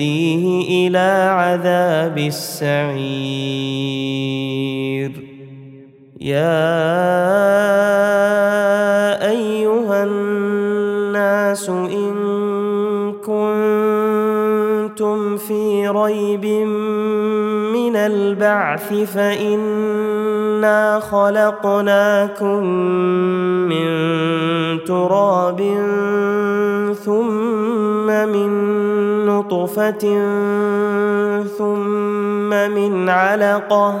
إلى عذاب السعير. يا أيها الناس إن كنتم في ريب من البعث فإنا خلقناكم من تراب ثم من نطفة ثم من علقة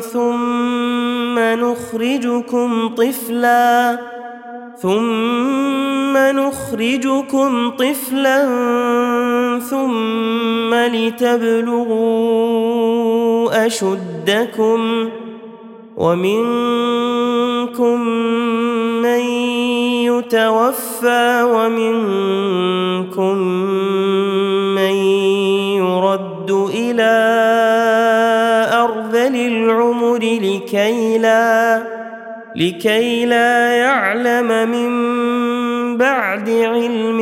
ثم نخرجكم طفلا ثم نخرجكم طفلا ثم لتبلغوا أشدكم ومنكم من يتوفى ومنكم من يرد إلى لكي لا لكي لا يعلم من بعد علم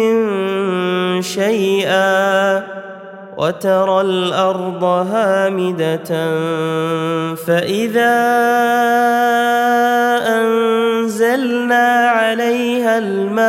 شيئا. وترى الأرض هامدة فإذا أنزلنا عليها الماء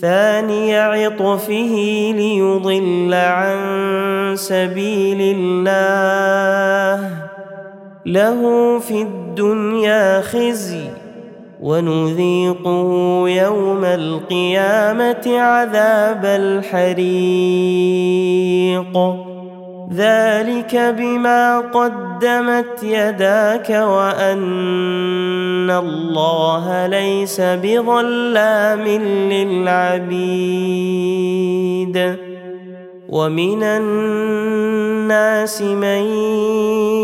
ثاني عطفه ليضل عن سبيل الله. له في الدنيا خزي ونذيقه يوم القيامة عذاب الحريق. ذلك بما قدمت يداك وأن الله ليس بظلام للعبيد ومن الناس من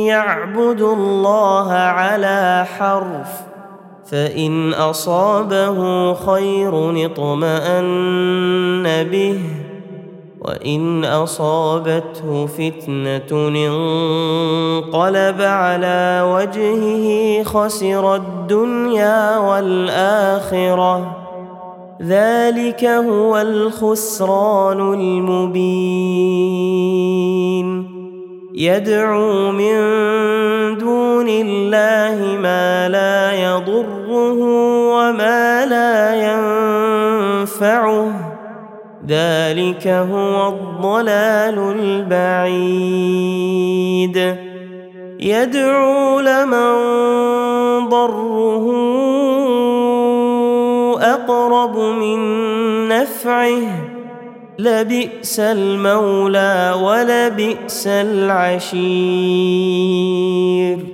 يعبد الله على حرف فإن أصابه خير اطمأن به وإن أصابته فتنة انقلب على وجهه خسر الدنيا والآخرة. ذلك هو الخسران المبين. يدعو من دون الله ما لا يضره وما لا ينفعه. ذلك هو الضلال البعيد. يدعو لمن ضره أقرب من نفعه. لبئس المولى ولبئس العشير.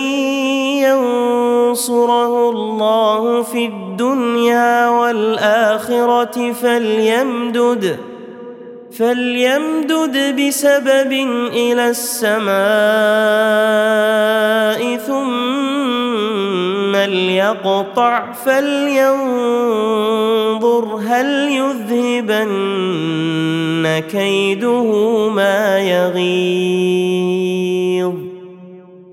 ينصره الله في الدنيا والآخرة فليمدد فليمدد بسبب إلى السماء ثم ليقطع فلينظر هل يذهبن كيده ما يغيظ.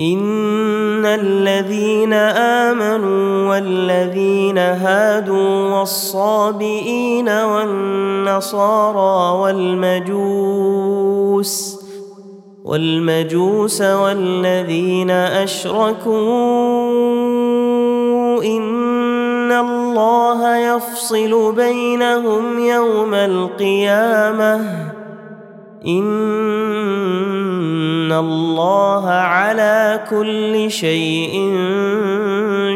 ان الذين امنوا والذين هادوا والصابئين والنصارى والمجوس والمجوس والذين اشركوا ان الله يفصل بينهم يوم القيامه ان الله على كل شيء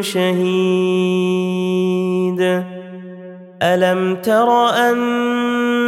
شهيد. الم تر ان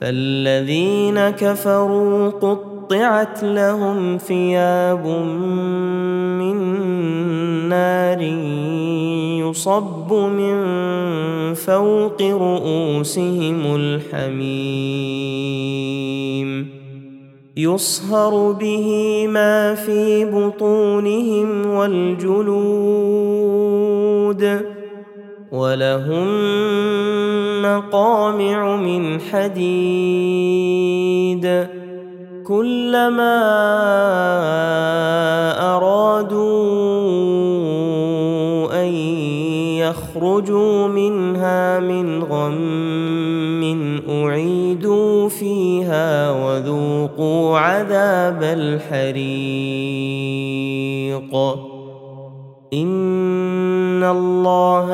فالذين كفروا قطعت لهم ثياب من نار يصب من فوق رؤوسهم الحميم. يصهر به ما في بطونهم والجلود. ولهم مقامع من حديد كلما ارادوا ان يخرجوا منها من غم اعيدوا فيها وذوقوا عذاب الحريق إن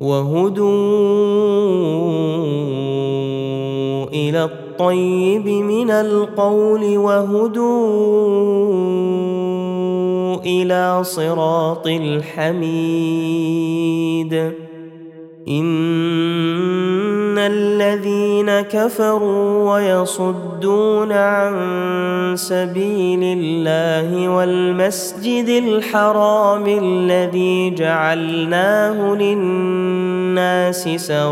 وهدوا إلى الطيب من القول وهدوا إلى صراط الحميد. الذين كفروا ويصدون عن سبيل الله والمسجد الحرام الذي جعلناه للناس سواء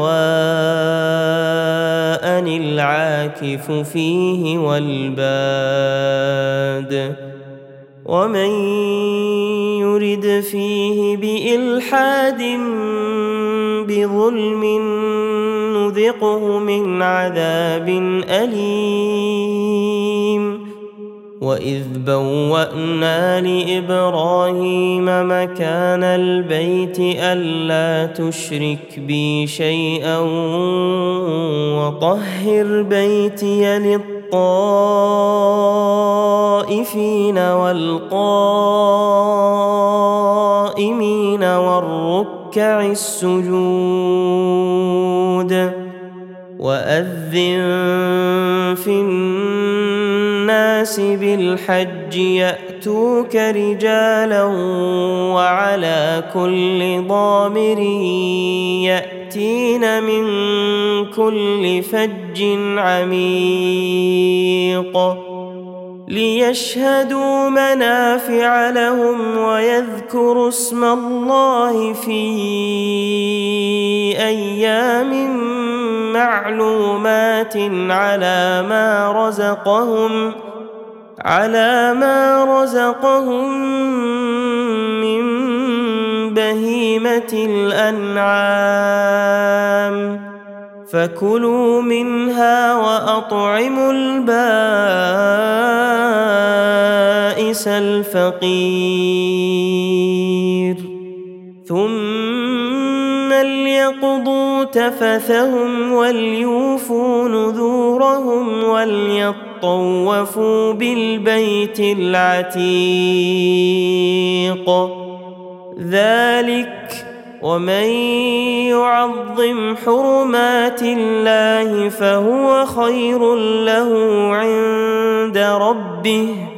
العاكف فيه والباد ومن يرد فيه بإلحاد بظلم نذقه من عذاب أليم. وإذ بوأنا لإبراهيم مكان البيت ألا تشرك بي شيئا وطهر بيتي للطائفين والقائمين والركع ركع السجود. وأذن في الناس بالحج يأتوك رجالا وعلى كل ضامر يأتين من كل فج عميق ليشهدوا منافع لهم ويذكروا اسم الله في أيام معلومات على ما رزقهم على ما رزقهم من بهيمة الأنعام. فكلوا منها وأطعموا البائس الفقير. ثم ليقضوا تفثهم وليوفوا نذورهم وليطوفوا بالبيت العتيق. ذلك ومن يعظم حرمات الله فهو خير له عند ربه.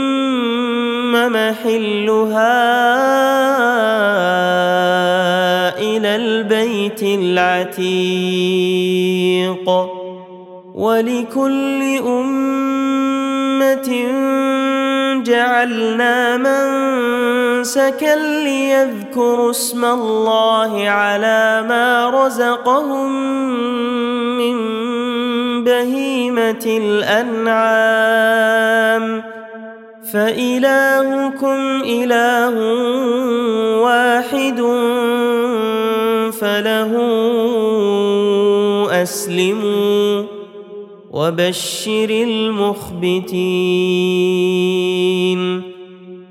محلها إلى البيت العتيق ولكل أمة جعلنا منسكا ليذكروا اسم الله على ما رزقهم من بهيمة الأنعام فإلهكم إله واحد فله أسلموا وبشر المخبتين.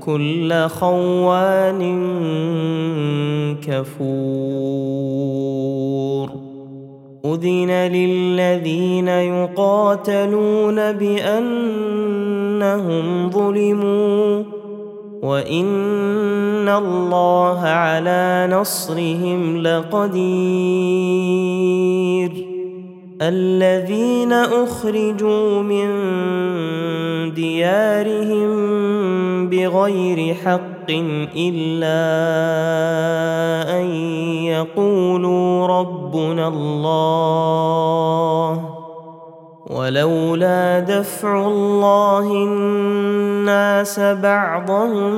كل خوان كفور. أذن للذين يقاتلون بأنهم ظلموا وإن الله على نصرهم لقدير. الذين أخرجوا من ديارهم بغير حق إلا أن يقولوا ربنا الله ولولا دفع الله الناس بعضهم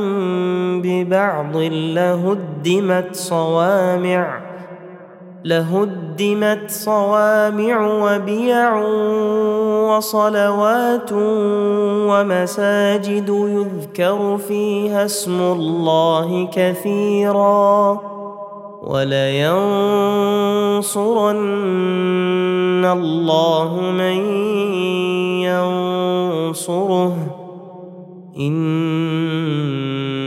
ببعض لهدمت صوامع لهدمت صوامع وبيع وصلوات ومساجد يذكر فيها اسم الله كثيرا ولينصرن الله من ينصره إن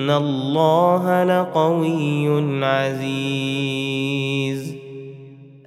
الله لقوي عزيز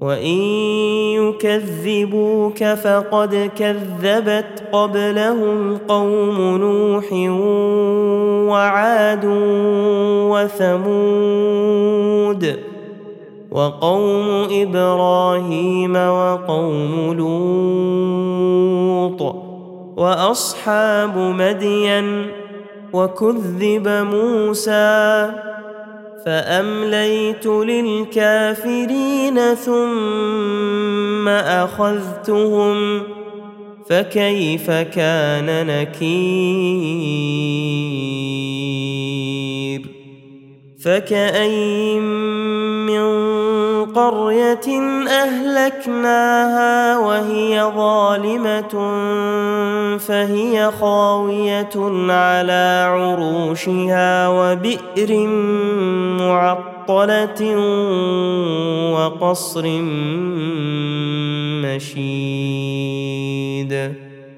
وان يكذبوك فقد كذبت قبلهم قوم نوح وعاد وثمود وقوم إبراهيم وقوم لوط واصحاب مدين وكذب موسى فأمليت للكافرين ثم أخذتهم فكيف كان نكير؟ فكأين من قرية أهلكناها وهي ظالمة فهي خاوية على عروشها وبئر معطلة وقصر مشيد.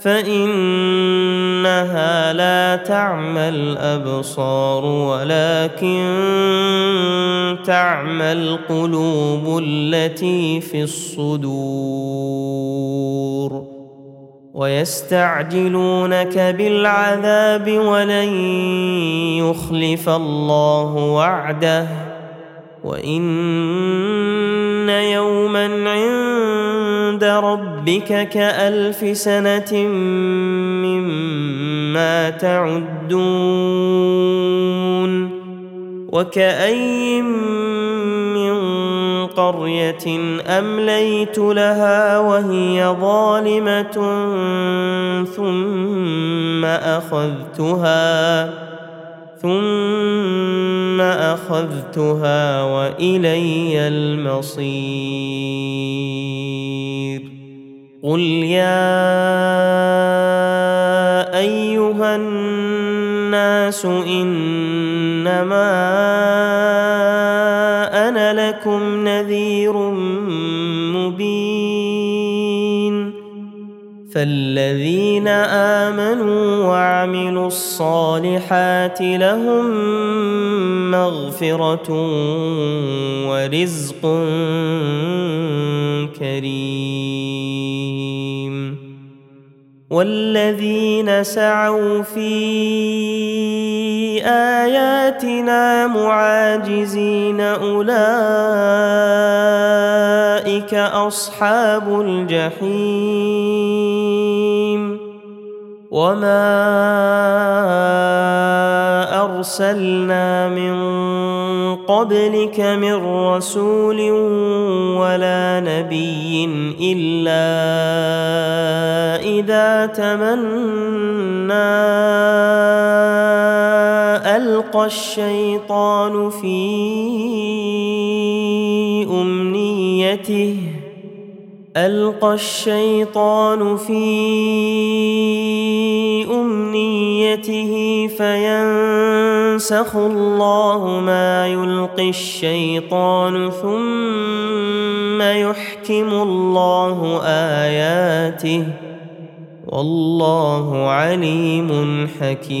فإنها لا تعمى الابصار ولكن تعمى القلوب التي في الصدور ويستعجلونك بالعذاب ولن يخلف الله وعده وإن يوما عند ربك كألف سنة مما تعدون وكاين من قرية أمليت لها وهي ظالمة ثم أخذتها ثم أخذتها وإلي المصير. قل يا أيها الناس إنما أنا لكم نذير فالذين آمنوا وعملوا الصالحات لهم مغفرة ورزق كريم. والذين سعوا في آياتنا معاجزين أولئك أصحاب الجحيم وما أرسلنا من قبلك من رسول ولا نبي إلا إذا تمنى ألقى الشيطان في أمنيته ألقى الشيطان في امنيته فينسخ الله ما يلقي الشيطان ثم يحكم الله آياته والله عليم حكيم.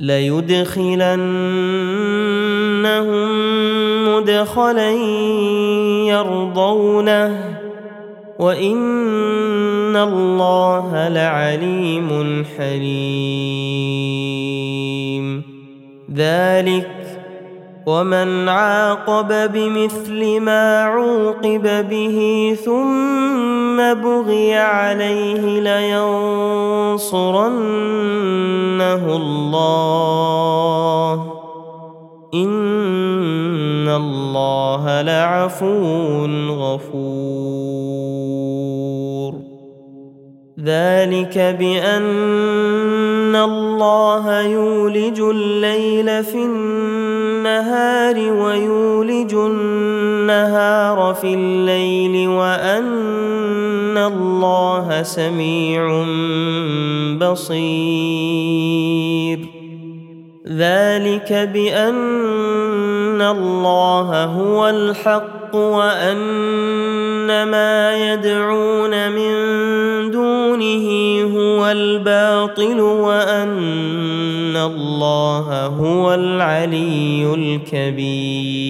ليدخلنهم مدخلا يرضونه وإن الله لعليم حليم. ذلك ومن عاقب بمثل ما عوقب به ثم بغي عليه لينصرنه الله. إن الله لعفو غفور. ذلك بأن الله يولج الليل في النهار ويولج النهار في الليل وأن الله سميع بصير. ذلك بأن الله هو الحق وأن ما يدعون من دونه هو الباطل وأن الله هو العلي الكبير.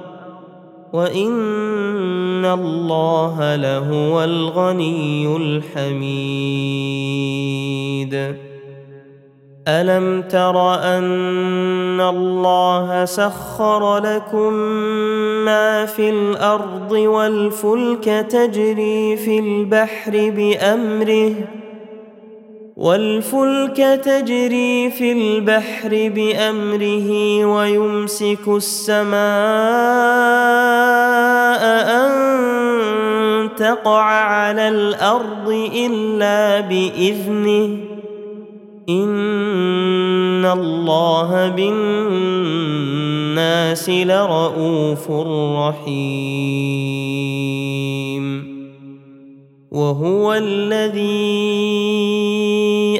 وان الله لهو الغني الحميد الم تر ان الله سخر لكم ما في الأرض والفلك تجري في البحر بامره والفلك تجري في البحر بامره ويمسك السماء ان تقع على الأرض الا باذنه ان الله بالناس لرءوف رحيم وهو الذي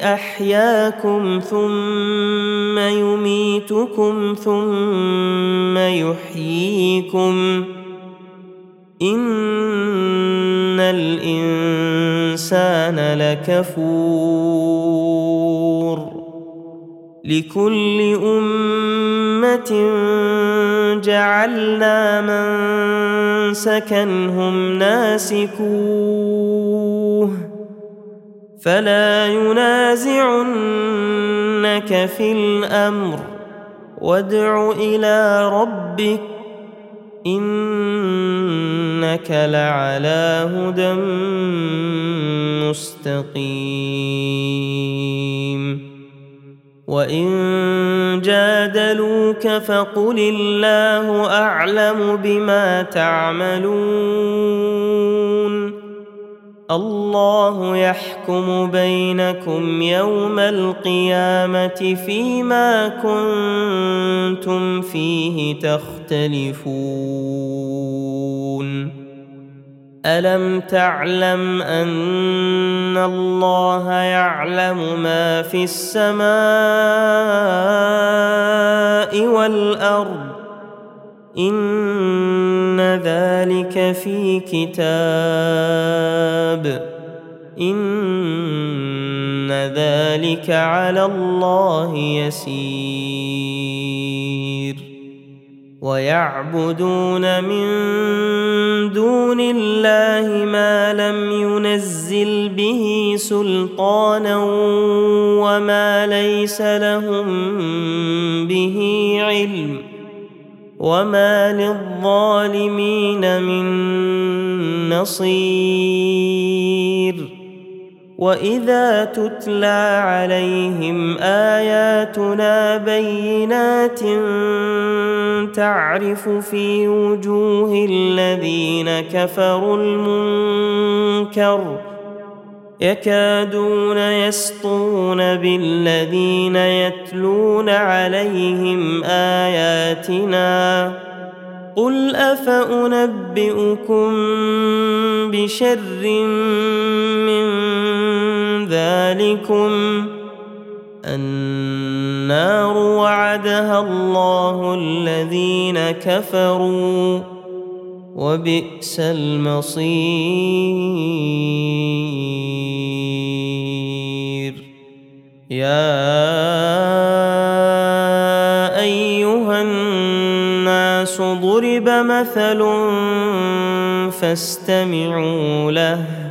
احياكم ثم يميتكم ثم يحييكم ان الانسان لكفور لكل امه جعلنا من سكنهم ناسكوه فلا ينازعنك في الامر وادع إلى ربك إنك لعلى هدى مستقيم. وإن جادلوك فقل الله أعلم بما تعملون. الله يحكم بينكم يوم القيامة فيما كنتم فيه تختلفون. ألم تعلم أن الله يعلم ما في السماء والأرض؟ إن ذلك في كتاب. إن ذلك على الله يسير. ويعبدون من دون الله ما لم ينزل به سلطانا وما ليس لهم به علم. وما للظالمين من نصير واذا تتلى عليهم اياتنا بينات تعرف في وجوه الذين كفروا المنكر يكادون يسطون بالذين يتلون عليهم آياتنا قل أفأنبئكم بشر من ذلكم النار وعدها الله الذين كفروا وبئس المصير. يا أيها الناس ضرب مثل فاستمعوا له.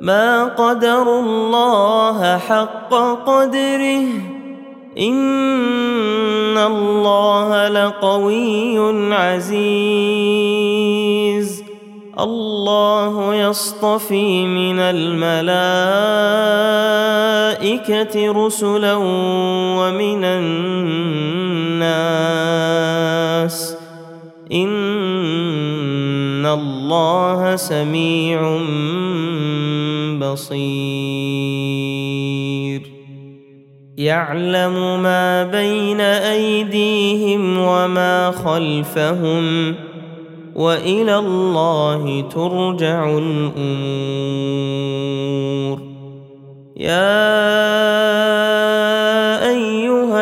ما قدروا الله حق قدره. إن الله لقوي عزيز. الله يصطفي من الملائكة رسلا ومن الناس. ان الله سميع بصير يعلم ما بين ايديهم وما خلفهم والى الله ترجع الأمور يا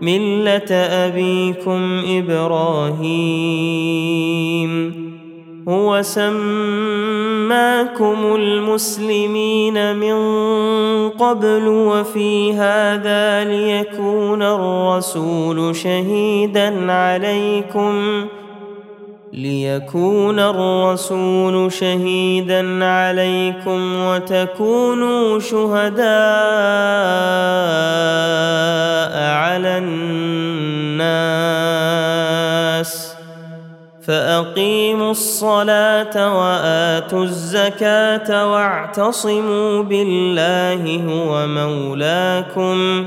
مله ابيكم إبراهيم هو سماكم المسلمين من قبل وفي هذا ليكون الرسول شهيدا عليكم ليكون الرسول شهيدا عليكم وتكونوا شهداء على الناس فأقيموا الصلاة وآتوا الزكاة واعتصموا بالله هو مولاكم